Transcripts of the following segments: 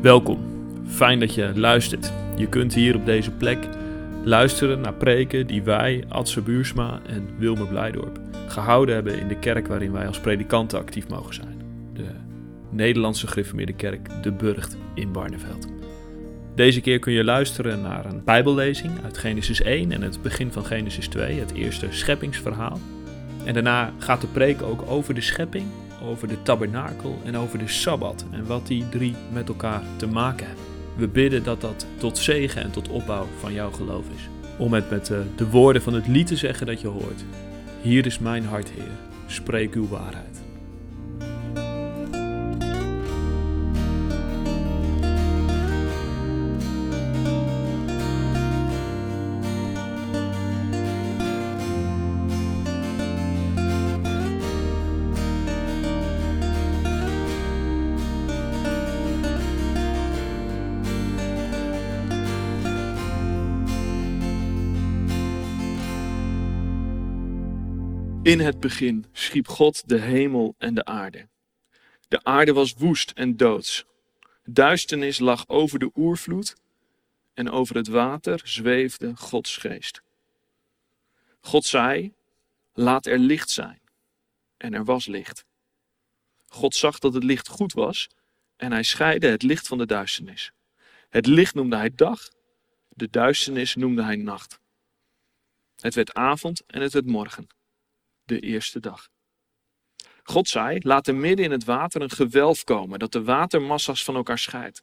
Welkom, fijn dat je luistert. Je kunt hier op deze plek luisteren naar preken die wij, Adse Buursma en Wilmer Blijdorp, gehouden hebben in de kerk waarin wij als predikanten actief mogen zijn. De Nederlandse gereformeerde kerk De Burgt in Barneveld. Deze keer kun je luisteren naar een bijbellezing uit Genesis 1 en het begin van Genesis 2, het eerste scheppingsverhaal. En daarna gaat de preek ook over de schepping over de tabernakel en over de sabbat en wat die drie met elkaar te maken hebben. We bidden dat dat tot zegen en tot opbouw van jouw geloof is. Om het met de, de woorden van het lied te zeggen dat je hoort. Hier is mijn hart, Heer, spreek uw waarheid. In het begin schiep God de hemel en de aarde. De aarde was woest en doods. Duisternis lag over de oervloed en over het water zweefde Gods geest. God zei: Laat er licht zijn. En er was licht. God zag dat het licht goed was en hij scheidde het licht van de duisternis. Het licht noemde hij dag, de duisternis noemde hij nacht. Het werd avond en het werd morgen de eerste dag. God zei: Laat er midden in het water een gewelf komen, dat de watermassa's van elkaar scheidt.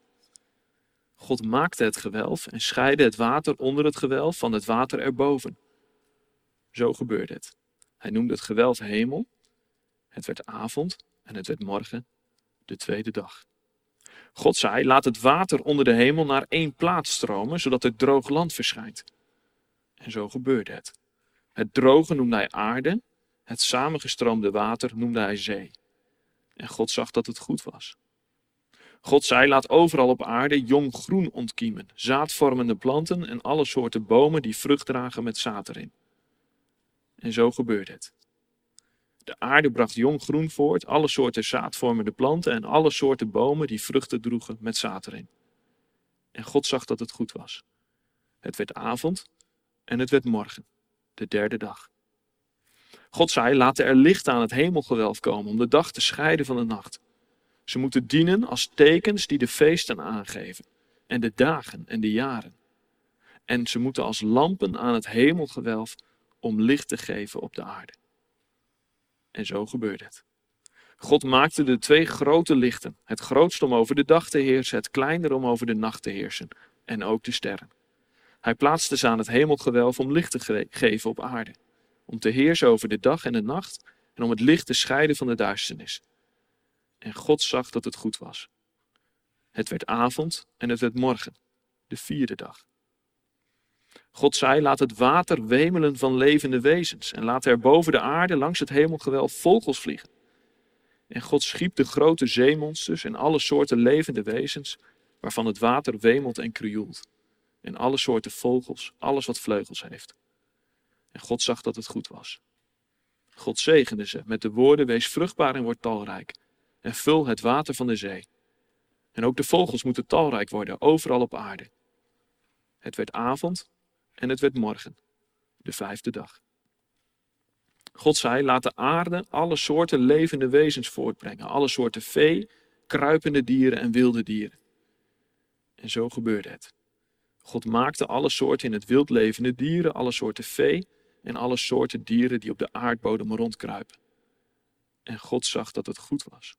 God maakte het gewelf en scheidde het water onder het gewelf van het water erboven. Zo gebeurde het. Hij noemde het gewelf hemel. Het werd avond en het werd morgen, de tweede dag. God zei: Laat het water onder de hemel naar één plaats stromen, zodat er droog land verschijnt. En zo gebeurde het. Het droge noemde hij aarde het samengestroomde water noemde hij zee. En God zag dat het goed was. God zei: Laat overal op aarde jong groen ontkiemen, zaadvormende planten en alle soorten bomen die vrucht dragen met zaad erin. En zo gebeurde het. De aarde bracht jong groen voort, alle soorten zaadvormende planten en alle soorten bomen die vruchten droegen met zaad erin. En God zag dat het goed was. Het werd avond en het werd morgen, de derde dag. God zei: Laat er licht aan het hemelgewelf komen om de dag te scheiden van de nacht. Ze moeten dienen als tekens die de feesten aangeven, en de dagen en de jaren. En ze moeten als lampen aan het hemelgewelf om licht te geven op de aarde. En zo gebeurde het. God maakte de twee grote lichten, het grootste om over de dag te heersen, het kleinere om over de nacht te heersen, en ook de sterren. Hij plaatste ze aan het hemelgewelf om licht te geven op aarde om te heersen over de dag en de nacht en om het licht te scheiden van de duisternis. En God zag dat het goed was. Het werd avond en het werd morgen, de vierde dag. God zei: Laat het water wemelen van levende wezens en laat er boven de aarde langs het hemelgewelf vogels vliegen. En God schiep de grote zeemonsters en alle soorten levende wezens, waarvan het water wemelt en krioelt. En alle soorten vogels, alles wat vleugels heeft. En God zag dat het goed was. God zegende ze met de woorden: Wees vruchtbaar en word talrijk. En vul het water van de zee. En ook de vogels moeten talrijk worden, overal op aarde. Het werd avond en het werd morgen, de vijfde dag. God zei: Laat de aarde alle soorten levende wezens voortbrengen, alle soorten vee, kruipende dieren en wilde dieren. En zo gebeurde het. God maakte alle soorten in het wild levende dieren, alle soorten vee en alle soorten dieren die op de aardbodem rondkruipen. En God zag dat het goed was.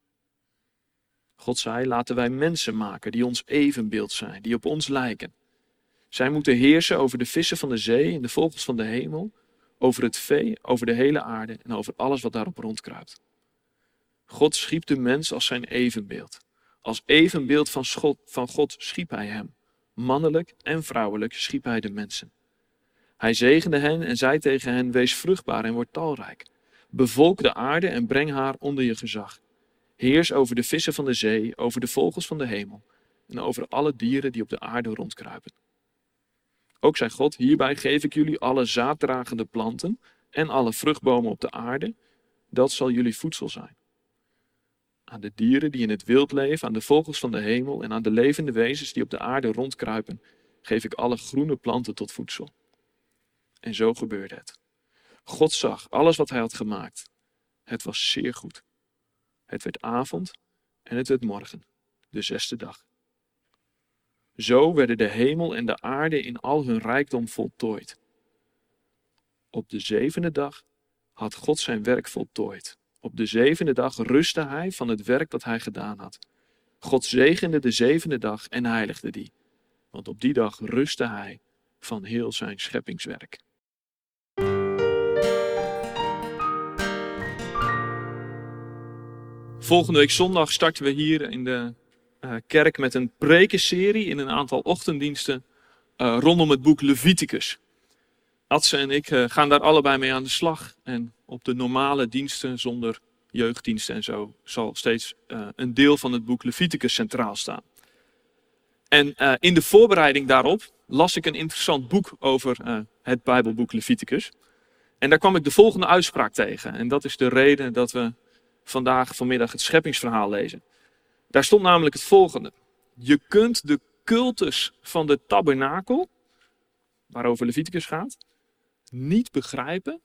God zei: Laten wij mensen maken die ons evenbeeld zijn, die op ons lijken. Zij moeten heersen over de vissen van de zee en de vogels van de hemel, over het vee, over de hele aarde en over alles wat daarop rondkruipt. God schiep de mens als zijn evenbeeld. Als evenbeeld van God, van God schiep hij hem. Mannelijk en vrouwelijk schiep hij de mensen. Hij zegende hen en zei tegen hen: Wees vruchtbaar en word talrijk. Bevolk de aarde en breng haar onder je gezag. Heers over de vissen van de zee, over de vogels van de hemel en over alle dieren die op de aarde rondkruipen. Ook zei God: Hierbij geef ik jullie alle zaaddragende planten en alle vruchtbomen op de aarde. Dat zal jullie voedsel zijn. aan de dieren die in het wild leven, aan de vogels van de hemel en aan de levende wezens die op de aarde rondkruipen, geef ik alle groene planten tot voedsel. En zo gebeurde het. God zag alles wat hij had gemaakt. Het was zeer goed. Het werd avond en het werd morgen, de zesde dag. Zo werden de hemel en de aarde in al hun rijkdom voltooid. Op de zevende dag had God zijn werk voltooid. Op de zevende dag rustte hij van het werk dat hij gedaan had. God zegende de zevende dag en heiligde die, want op die dag rustte hij van heel zijn scheppingswerk. Volgende week zondag starten we hier in de uh, kerk met een prekenserie in een aantal ochtenddiensten uh, rondom het boek Leviticus. Adse en ik uh, gaan daar allebei mee aan de slag. En op de normale diensten zonder jeugddiensten en zo zal steeds een deel van het boek Leviticus centraal staan. En in de voorbereiding daarop las ik een interessant boek over het Bijbelboek Leviticus. En daar kwam ik de volgende uitspraak tegen. En dat is de reden dat we vandaag vanmiddag het scheppingsverhaal lezen. Daar stond namelijk het volgende. Je kunt de cultus van de tabernakel, waarover Leviticus gaat, niet begrijpen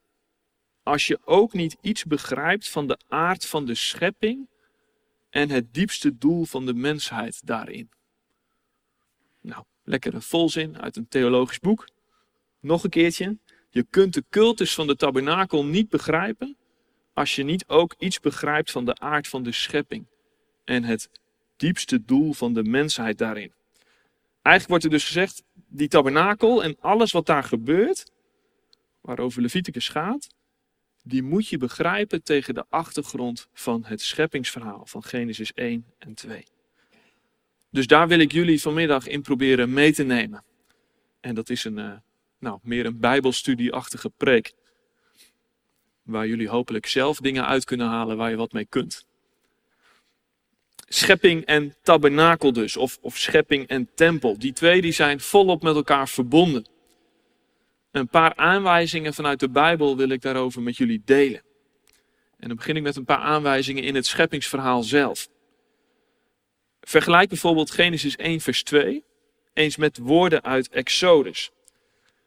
als je ook niet iets begrijpt van de aard van de schepping en het diepste doel van de mensheid daarin. Nou, lekkere volzin uit een theologisch boek. Nog een keertje. Je kunt de cultus van de tabernakel niet begrijpen als je niet ook iets begrijpt van de aard van de schepping en het diepste doel van de mensheid daarin. Eigenlijk wordt er dus gezegd, die tabernakel en alles wat daar gebeurt, waarover Leviticus gaat, die moet je begrijpen tegen de achtergrond van het scheppingsverhaal van Genesis 1 en 2. Dus daar wil ik jullie vanmiddag in proberen mee te nemen. En dat is een, uh, nou, meer een bijbelstudieachtige preek. Waar jullie hopelijk zelf dingen uit kunnen halen waar je wat mee kunt. Schepping en tabernakel dus, of, of schepping en tempel. Die twee die zijn volop met elkaar verbonden. Een paar aanwijzingen vanuit de Bijbel wil ik daarover met jullie delen. En dan begin ik met een paar aanwijzingen in het scheppingsverhaal zelf. Vergelijk bijvoorbeeld Genesis 1, vers 2 eens met woorden uit Exodus.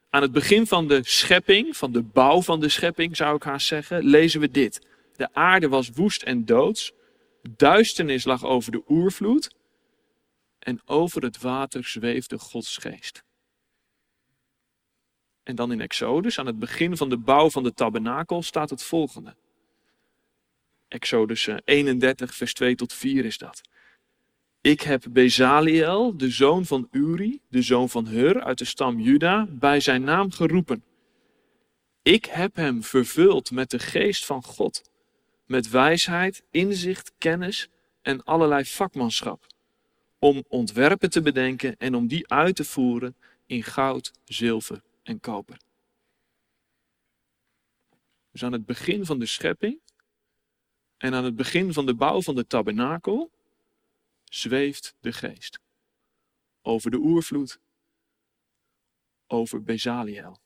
Aan het begin van de schepping, van de bouw van de schepping zou ik haast zeggen, lezen we dit. De aarde was woest en doods, duisternis lag over de oervloed en over het water zweefde Gods geest. En dan in Exodus, aan het begin van de bouw van de tabernakel, staat het volgende. Exodus 31, vers 2 tot 4 is dat. Ik heb Bezaliel, de zoon van Uri, de zoon van Hur uit de stam Juda, bij zijn naam geroepen. Ik heb hem vervuld met de geest van God, met wijsheid, inzicht, kennis en allerlei vakmanschap, om ontwerpen te bedenken en om die uit te voeren in goud, zilver en koper. Dus aan het begin van de schepping en aan het begin van de bouw van de tabernakel zweeft de geest. Over de oervloed, over Bezaliel.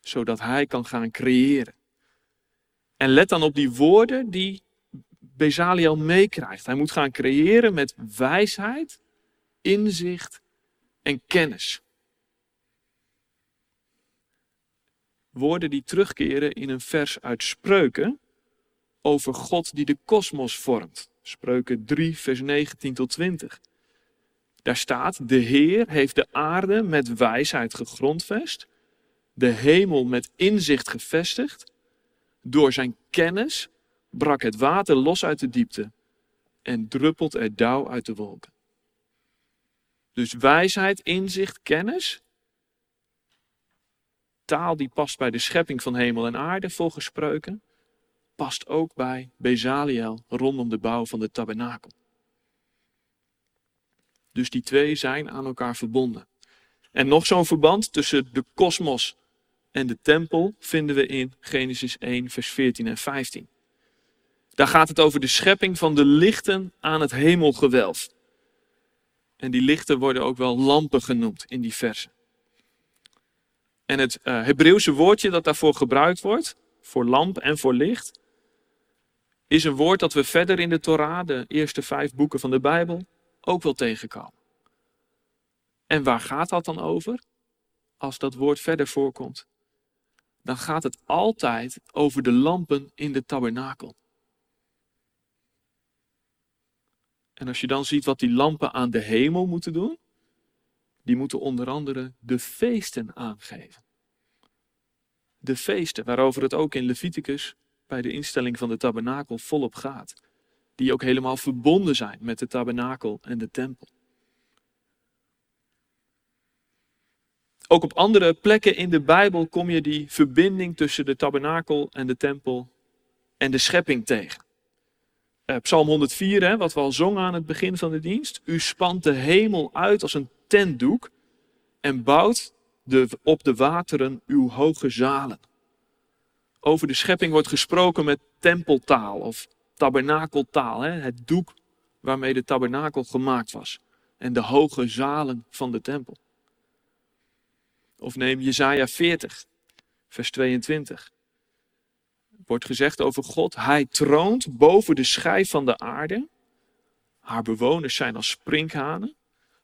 Zodat hij kan gaan creëren. En let dan op die woorden die Bezaliel meekrijgt. Hij moet gaan creëren met wijsheid, inzicht en kennis. Woorden die terugkeren in een vers uit Spreuken over God die de kosmos vormt. Spreuken 3, vers 19 tot 20. Daar staat, de Heer heeft de aarde met wijsheid gegrondvest, de hemel met inzicht gevestigd. Door zijn kennis brak het water los uit de diepte en druppelt er dauw uit de wolken. Dus wijsheid, inzicht, kennis. Taal die past bij de schepping van hemel en aarde, volgens spreuken past ook bij Bezaliel rondom de bouw van de tabernakel. Dus die twee zijn aan elkaar verbonden. En nog zo'n verband tussen de kosmos en de tempel vinden we in Genesis 1, vers 14 en 15. Daar gaat het over de schepping van de lichten aan het hemelgewelf. En die lichten worden ook wel lampen genoemd in die versen. En het uh, Hebreeuwse woordje dat daarvoor gebruikt wordt, voor lamp en voor licht, is een woord dat we verder in de Torah, de eerste vijf boeken van de Bijbel, ook wel tegenkomen. En waar gaat dat dan over? Als dat woord verder voorkomt, dan gaat het altijd over de lampen in de tabernakel. En als je dan ziet wat die lampen aan de hemel moeten doen, die moeten onder andere de feesten aangeven. De feesten, waarover het ook in Leviticus bij de instelling van de tabernakel volop gaat. Die ook helemaal verbonden zijn met de tabernakel en de tempel. Ook op andere plekken in de Bijbel kom je die verbinding tussen de tabernakel en de tempel en de schepping tegen. Uh, Psalm 104, hè, wat we al zongen aan het begin van de dienst. U spant de hemel uit als een tentdoek en bouwt de, op de wateren uw hoge zalen. Over de schepping wordt gesproken met tempeltaal of tabernakeltaal, hè, het doek waarmee de tabernakel gemaakt was. En de hoge zalen van de tempel. Of neem Jesaja 40, vers 22. Wordt gezegd over God, hij troont boven de schijf van de aarde. Haar bewoners zijn als sprinkhanen.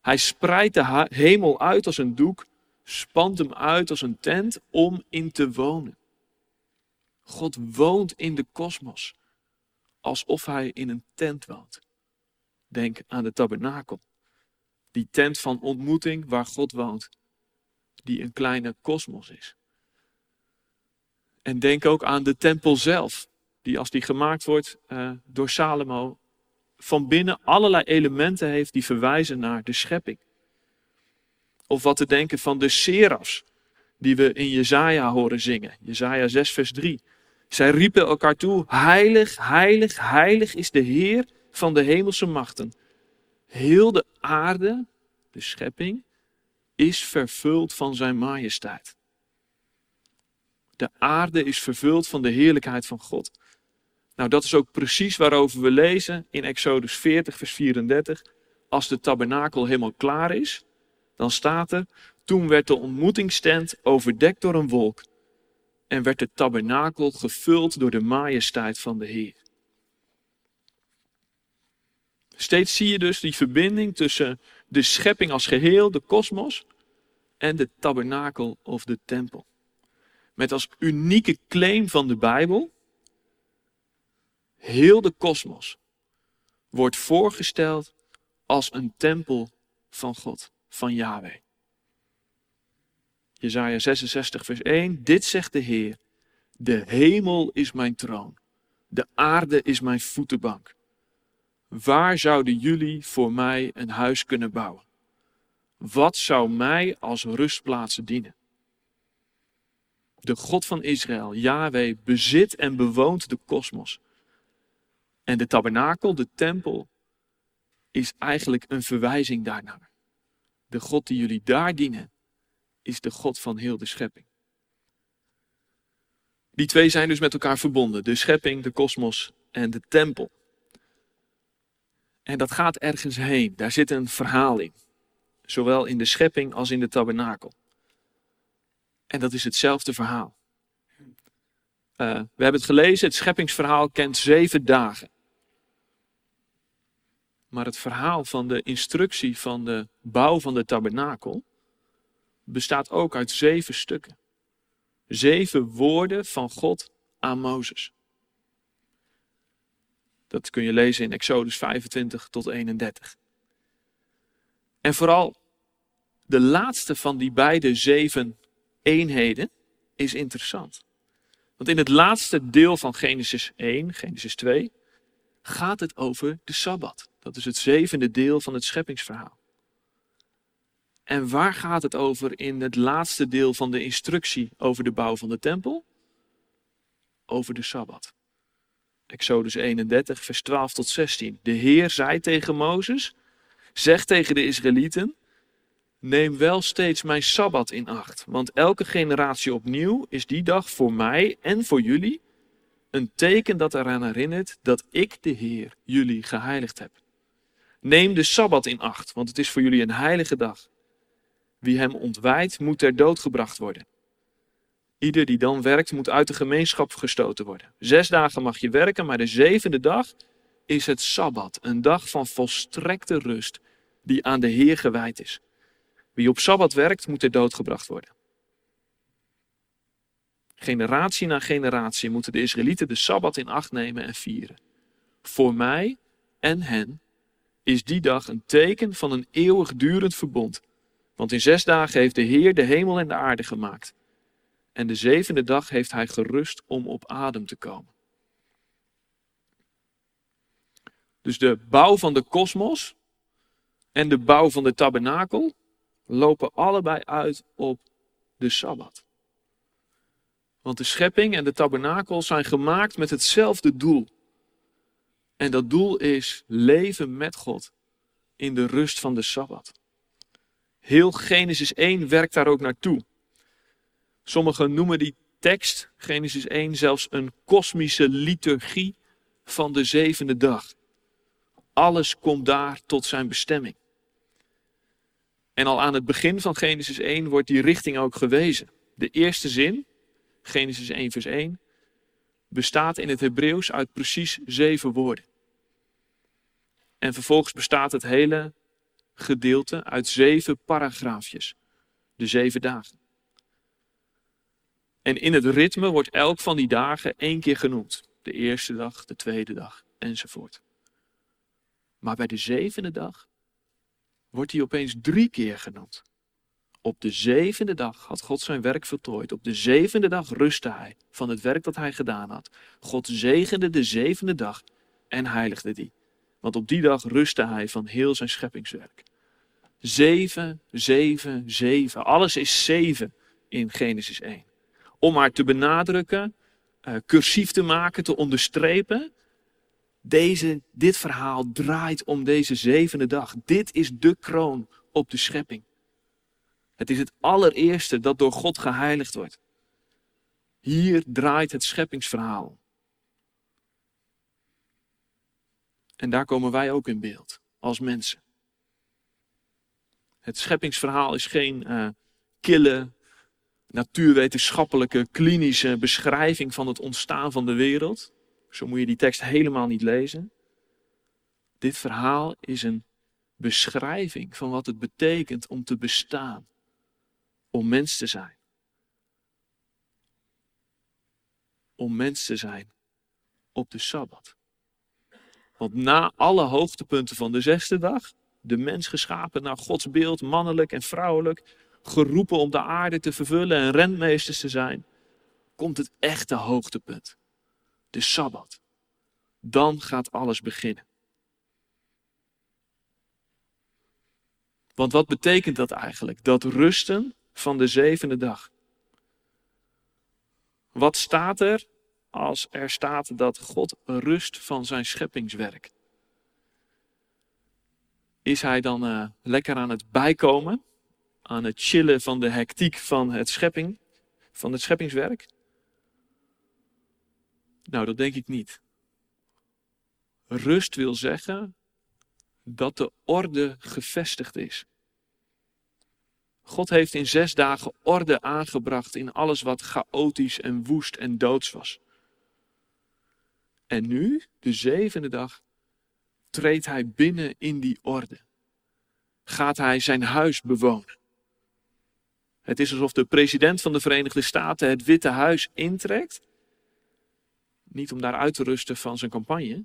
Hij spreidt de hemel uit als een doek, spant hem uit als een tent om in te wonen. God woont in de kosmos, alsof hij in een tent woont. Denk aan de tabernakel, die tent van ontmoeting waar God woont die een kleine kosmos is. En denk ook aan de tempel zelf, die als die gemaakt wordt uh, door Salomo, van binnen allerlei elementen heeft die verwijzen naar de schepping. Of wat te denken van de serafs, die we in Jezaja horen zingen. Jezaja 6 vers 3. Zij riepen elkaar toe, heilig, heilig, heilig is de Heer van de hemelse machten. Heel de aarde, de schepping, is vervuld van zijn majesteit. De aarde is vervuld van de heerlijkheid van God. Nou, dat is ook precies waarover we lezen in Exodus 40, vers 34. Als de tabernakel helemaal klaar is, dan staat er: Toen werd de ontmoetingstent overdekt door een wolk en werd de tabernakel gevuld door de majesteit van de Heer. Steeds zie je dus die verbinding tussen de schepping als geheel, de kosmos, en de tabernakel of de tempel. Met als unieke claim van de Bijbel, heel de kosmos wordt voorgesteld als een tempel van God, van Yahweh. Jezaja 66 vers 1, dit zegt de Heer, de hemel is mijn troon, de aarde is mijn voetenbank. Waar zouden jullie voor mij een huis kunnen bouwen? Wat zou mij als rustplaats dienen? De God van Israël, Yahweh, bezit en bewoont de kosmos. En de tabernakel, de tempel, is eigenlijk een verwijzing daarnaar. De God die jullie daar dienen, is de God van heel de schepping. Die twee zijn dus met elkaar verbonden: de schepping, de kosmos en de tempel. En dat gaat ergens heen. Daar zit een verhaal in. Zowel in de schepping als in de tabernakel. En dat is hetzelfde verhaal. Uh, we hebben het gelezen, het scheppingsverhaal kent zeven dagen. Maar het verhaal van de instructie van de bouw van de tabernakel bestaat ook uit zeven stukken. Zeven woorden van God aan Mozes. Dat kun je lezen in Exodus 25 tot 31. En vooral de laatste van die beide zeven eenheden is interessant. Want in het laatste deel van Genesis 1, Genesis 2, gaat het over de Sabbat. Dat is het zevende deel van het scheppingsverhaal. En waar gaat het over in het laatste deel van de instructie over de bouw van de tempel? Over de Sabbat. Exodus 31, vers 12 tot 16. De Heer zei tegen Mozes, zeg tegen de Israëlieten, neem wel steeds mijn Sabbat in acht, want elke generatie opnieuw is die dag voor mij en voor jullie een teken dat eraan herinnert dat ik de Heer jullie geheiligd heb. Neem de Sabbat in acht, want het is voor jullie een heilige dag. Wie hem ontwijdt, moet ter dood gebracht worden. Ieder die dan werkt, moet uit de gemeenschap gestoten worden. Zes dagen mag je werken, maar de zevende dag is het Sabbat. Een dag van volstrekte rust die aan de Heer gewijd is. Wie op Sabbat werkt, moet ter dood gebracht worden. Generatie na generatie moeten de Israëlieten de Sabbat in acht nemen en vieren. Voor mij en hen is die dag een teken van een eeuwigdurend verbond. Want in zes dagen heeft de Heer de hemel en de aarde gemaakt. En de zevende dag heeft hij gerust om op adem te komen. Dus de bouw van de kosmos en de bouw van de tabernakel lopen allebei uit op de Sabbat. Want de schepping en de tabernakel zijn gemaakt met hetzelfde doel. En dat doel is leven met God in de rust van de Sabbat. Heel Genesis 1 werkt daar ook naartoe. Sommigen noemen die tekst, Genesis 1, zelfs een kosmische liturgie van de zevende dag. Alles komt daar tot zijn bestemming. En al aan het begin van Genesis 1 wordt die richting ook gewezen. De eerste zin, Genesis 1, vers 1, bestaat in het Hebreeuws uit precies zeven woorden. En vervolgens bestaat het hele gedeelte uit zeven paragraafjes, de zeven dagen. En in het ritme wordt elk van die dagen één keer genoemd. De eerste dag, de tweede dag, enzovoort. Maar bij de zevende dag wordt hij opeens drie keer genoemd. Op de zevende dag had God zijn werk voltooid. Op de zevende dag rustte hij van het werk dat hij gedaan had. God zegende de zevende dag en heiligde die. Want op die dag rustte hij van heel zijn scheppingswerk. Zeven, zeven, zeven. Alles is zeven in Genesis 1. Om maar te benadrukken, uh, cursief te maken, te onderstrepen. Deze, dit verhaal draait om deze zevende dag. Dit is de kroon op de schepping. Het is het allereerste dat door God geheiligd wordt. Hier draait het scheppingsverhaal. En daar komen wij ook in beeld, als mensen. Het scheppingsverhaal is geen uh, kille, natuurwetenschappelijke, klinische beschrijving van het ontstaan van de wereld. Zo moet je die tekst helemaal niet lezen. Dit verhaal is een beschrijving van wat het betekent om te bestaan, om mens te zijn. Om mens te zijn op de Sabbat. Want na alle hoogtepunten van de zesde dag, de mens geschapen naar Gods beeld, mannelijk en vrouwelijk, geroepen om de aarde te vervullen en rentmeesters te zijn, komt het echte hoogtepunt. De Sabbat. Dan gaat alles beginnen. Want wat betekent dat eigenlijk? Dat rusten van de zevende dag. Wat staat er als er staat dat God rust van zijn scheppingswerk? Is hij dan uh, lekker aan het bijkomen? Aan het chillen van de hectiek van het schepping, van het scheppingswerk? Nou, dat denk ik niet. Rust wil zeggen dat de orde gevestigd is. God heeft in zes dagen orde aangebracht in alles wat chaotisch en woest en doods was. En nu, de zevende dag, treedt hij binnen in die orde. Gaat hij zijn huis bewonen. Het is alsof de president van de Verenigde Staten het Witte Huis intrekt. Niet om daar uit te rusten van zijn campagne.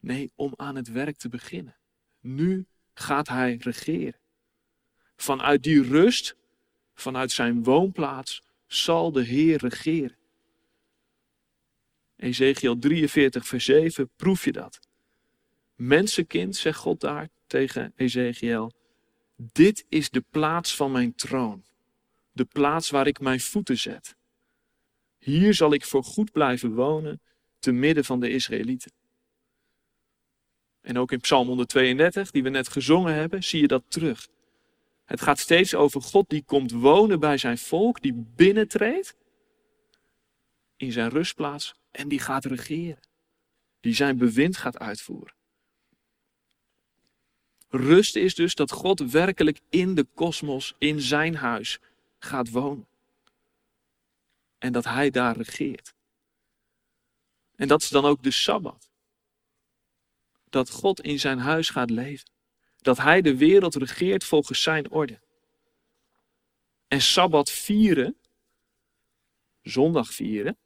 Nee, om aan het werk te beginnen. Nu gaat hij regeren. Vanuit die rust, vanuit zijn woonplaats, zal de Heer regeren. Ezekiel 43, vers 7, proef je dat. Mensenkind, zegt God daar tegen Ezekiel, dit is de plaats van mijn troon, de plaats waar ik mijn voeten zet. Hier zal ik voor goed blijven wonen, te midden van de Israëlieten. En ook in Psalm 132, die we net gezongen hebben, zie je dat terug. Het gaat steeds over God die komt wonen bij zijn volk, die binnentreedt in zijn rustplaats en die gaat regeren. Die zijn bewind gaat uitvoeren. Rust is dus dat God werkelijk in de kosmos, in zijn huis, gaat wonen. En dat hij daar regeert. En dat is dan ook de Sabbat. Dat God in zijn huis gaat leven. Dat hij de wereld regeert volgens zijn orde. En Sabbat vieren, zondag vieren,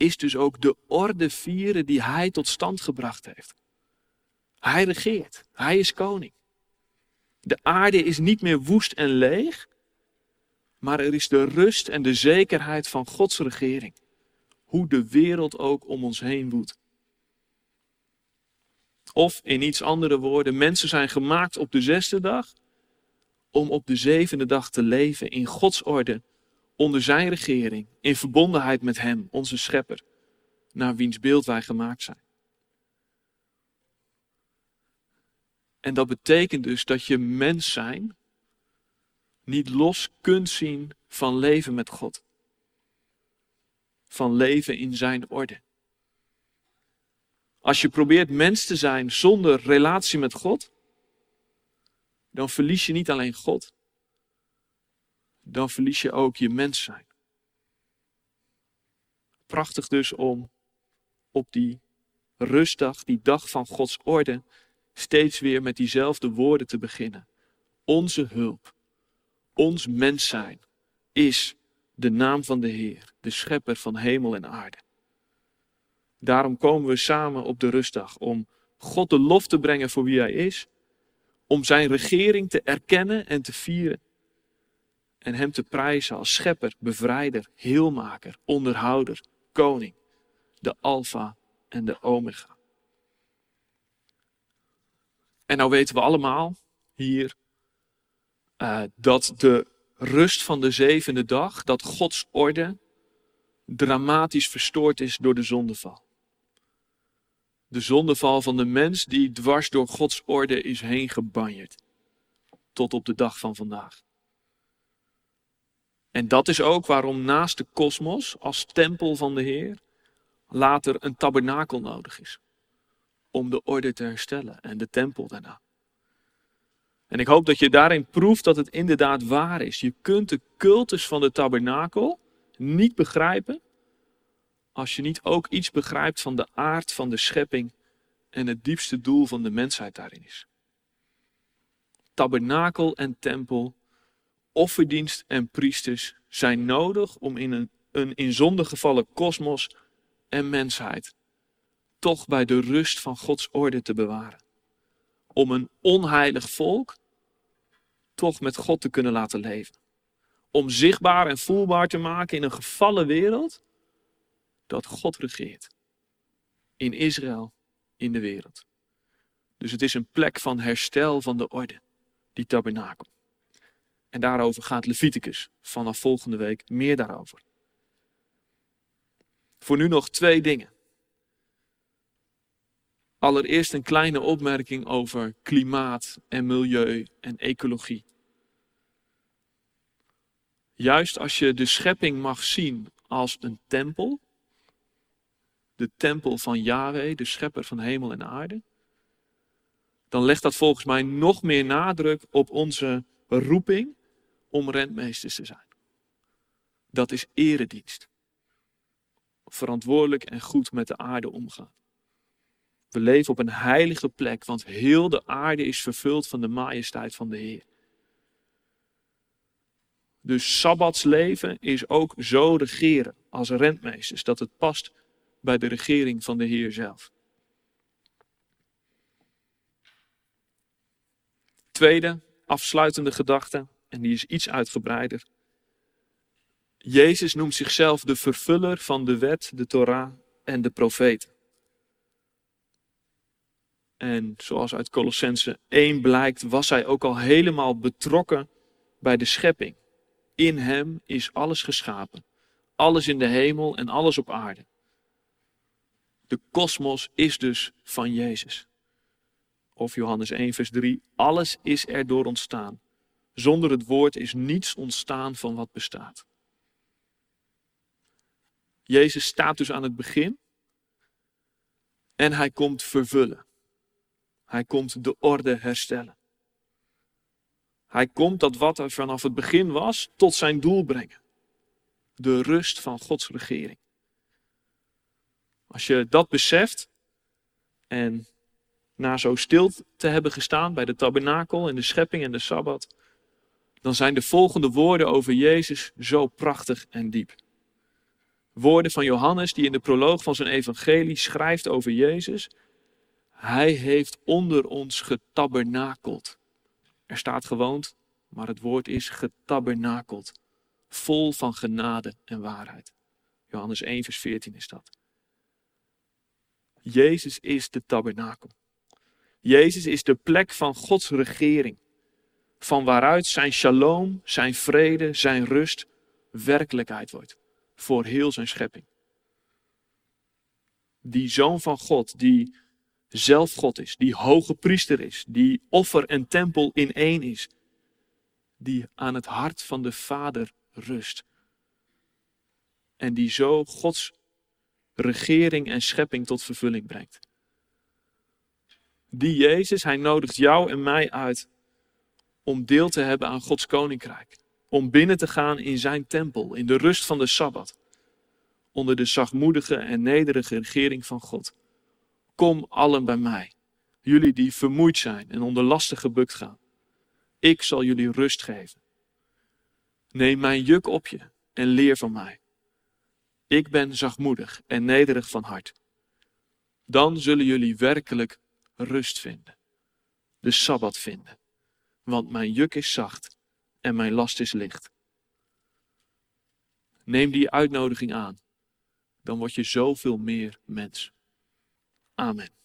is dus ook de orde vieren die hij tot stand gebracht heeft. Hij regeert, hij is koning. De aarde is niet meer woest en leeg, maar er is de rust en de zekerheid van Gods regering. Hoe de wereld ook om ons heen woedt. Of in iets andere woorden, mensen zijn gemaakt op de zesde dag om op de zevende dag te leven in Gods orde, onder zijn regering, in verbondenheid met Hem, onze Schepper, naar wiens beeld wij gemaakt zijn. En dat betekent dus dat je mens zijn niet los kunt zien van leven met God. Van leven in zijn orde. Als je probeert mens te zijn zonder relatie met God, dan verlies je niet alleen God, dan verlies je ook je mens zijn. Prachtig dus om op die rustdag, die dag van Gods orde, steeds weer met diezelfde woorden te beginnen. Onze hulp, ons mens zijn, is de naam van de Heer, de schepper van hemel en aarde. Daarom komen we samen op de rustdag om God de lof te brengen voor wie Hij is, om Zijn regering te erkennen en te vieren en Hem te prijzen als schepper, bevrijder, heelmaker, onderhouder, koning, de Alpha en de Omega. En nou weten we allemaal hier uh, dat de rust van de zevende dag, dat Gods orde dramatisch verstoord is door de zondeval. De zondeval van de mens die dwars door Gods orde is heen gebanjerd. Tot op de dag van vandaag. En dat is ook waarom naast de kosmos als tempel van de Heer later een tabernakel nodig is om de orde te herstellen en de tempel daarna. En ik hoop dat je daarin proeft dat het inderdaad waar is. Je kunt de cultus van de tabernakel niet begrijpen als je niet ook iets begrijpt van de aard van de schepping en het diepste doel van de mensheid daarin is. Tabernakel en tempel, offerdienst en priesters zijn nodig om in een, een in gevallen kosmos en mensheid toch bij de rust van Gods orde te bewaren. Om een onheilig volk toch met God te kunnen laten leven. Om zichtbaar en voelbaar te maken in een gevallen wereld dat God regeert. In Israël, in de wereld. Dus het is een plek van herstel van de orde, die tabernakel. En daarover gaat Leviticus vanaf volgende week meer daarover. Voor nu nog twee dingen. Allereerst een kleine opmerking over klimaat en milieu en ecologie. Juist als je de schepping mag zien als een tempel, de tempel van Yahweh, de schepper van hemel en aarde, dan legt dat volgens mij nog meer nadruk op onze roeping om rentmeesters te zijn. Dat is eredienst. Verantwoordelijk en goed met de aarde omgaan. We leven op een heilige plek, want heel de aarde is vervuld van de majesteit van de Heer. Dus sabbatsleven is ook zo regeren als rentmeesters, dat het past bij de regering van de Heer zelf. Tweede, afsluitende gedachte, en die is iets uitgebreider. Jezus noemt zichzelf de vervuller van de wet, de Torah en de profeten. En zoals uit Colossense 1 blijkt, was hij ook al helemaal betrokken bij de schepping. In hem is alles geschapen. Alles in de hemel en alles op aarde. De kosmos is dus van Jezus. Of Johannes 1, vers 3. Alles is erdoor ontstaan. Zonder het woord is niets ontstaan van wat bestaat. Jezus staat dus aan het begin. En hij komt vervullen. Hij komt de orde herstellen. Hij komt dat wat er vanaf het begin was, tot zijn doel brengen. De rust van Gods regering. Als je dat beseft en na zo stil te hebben gestaan bij de tabernakel en de schepping en de sabbat, dan zijn de volgende woorden over Jezus zo prachtig en diep. Woorden van Johannes die in de proloog van zijn evangelie schrijft over Jezus. Hij heeft onder ons getabernakeld. Er staat gewoond, maar het woord is getabernakeld. Vol van genade en waarheid. Johannes 1, vers 14 is dat. Jezus is de tabernakel. Jezus is de plek van Gods regering. Van waaruit zijn shalom, zijn vrede, zijn rust werkelijkheid wordt. Voor heel zijn schepping. Die zoon van God, die zelf God is, die hoge priester is, die offer en tempel in één is, die aan het hart van de Vader rust. En die zo Gods regering en schepping tot vervulling brengt. Die Jezus, hij nodigt jou en mij uit om deel te hebben aan Gods koninkrijk. Om binnen te gaan in zijn tempel, in de rust van de Sabbat. Onder de zachtmoedige en nederige regering van God. Kom allen bij mij, jullie die vermoeid zijn en onder lasten gebukt gaan. Ik zal jullie rust geven. Neem mijn juk op je en leer van mij. Ik ben zachtmoedig en nederig van hart. Dan zullen jullie werkelijk rust vinden. De Sabbat vinden. Want mijn juk is zacht en mijn last is licht. Neem die uitnodiging aan. Dan word je zoveel meer mens. Amen.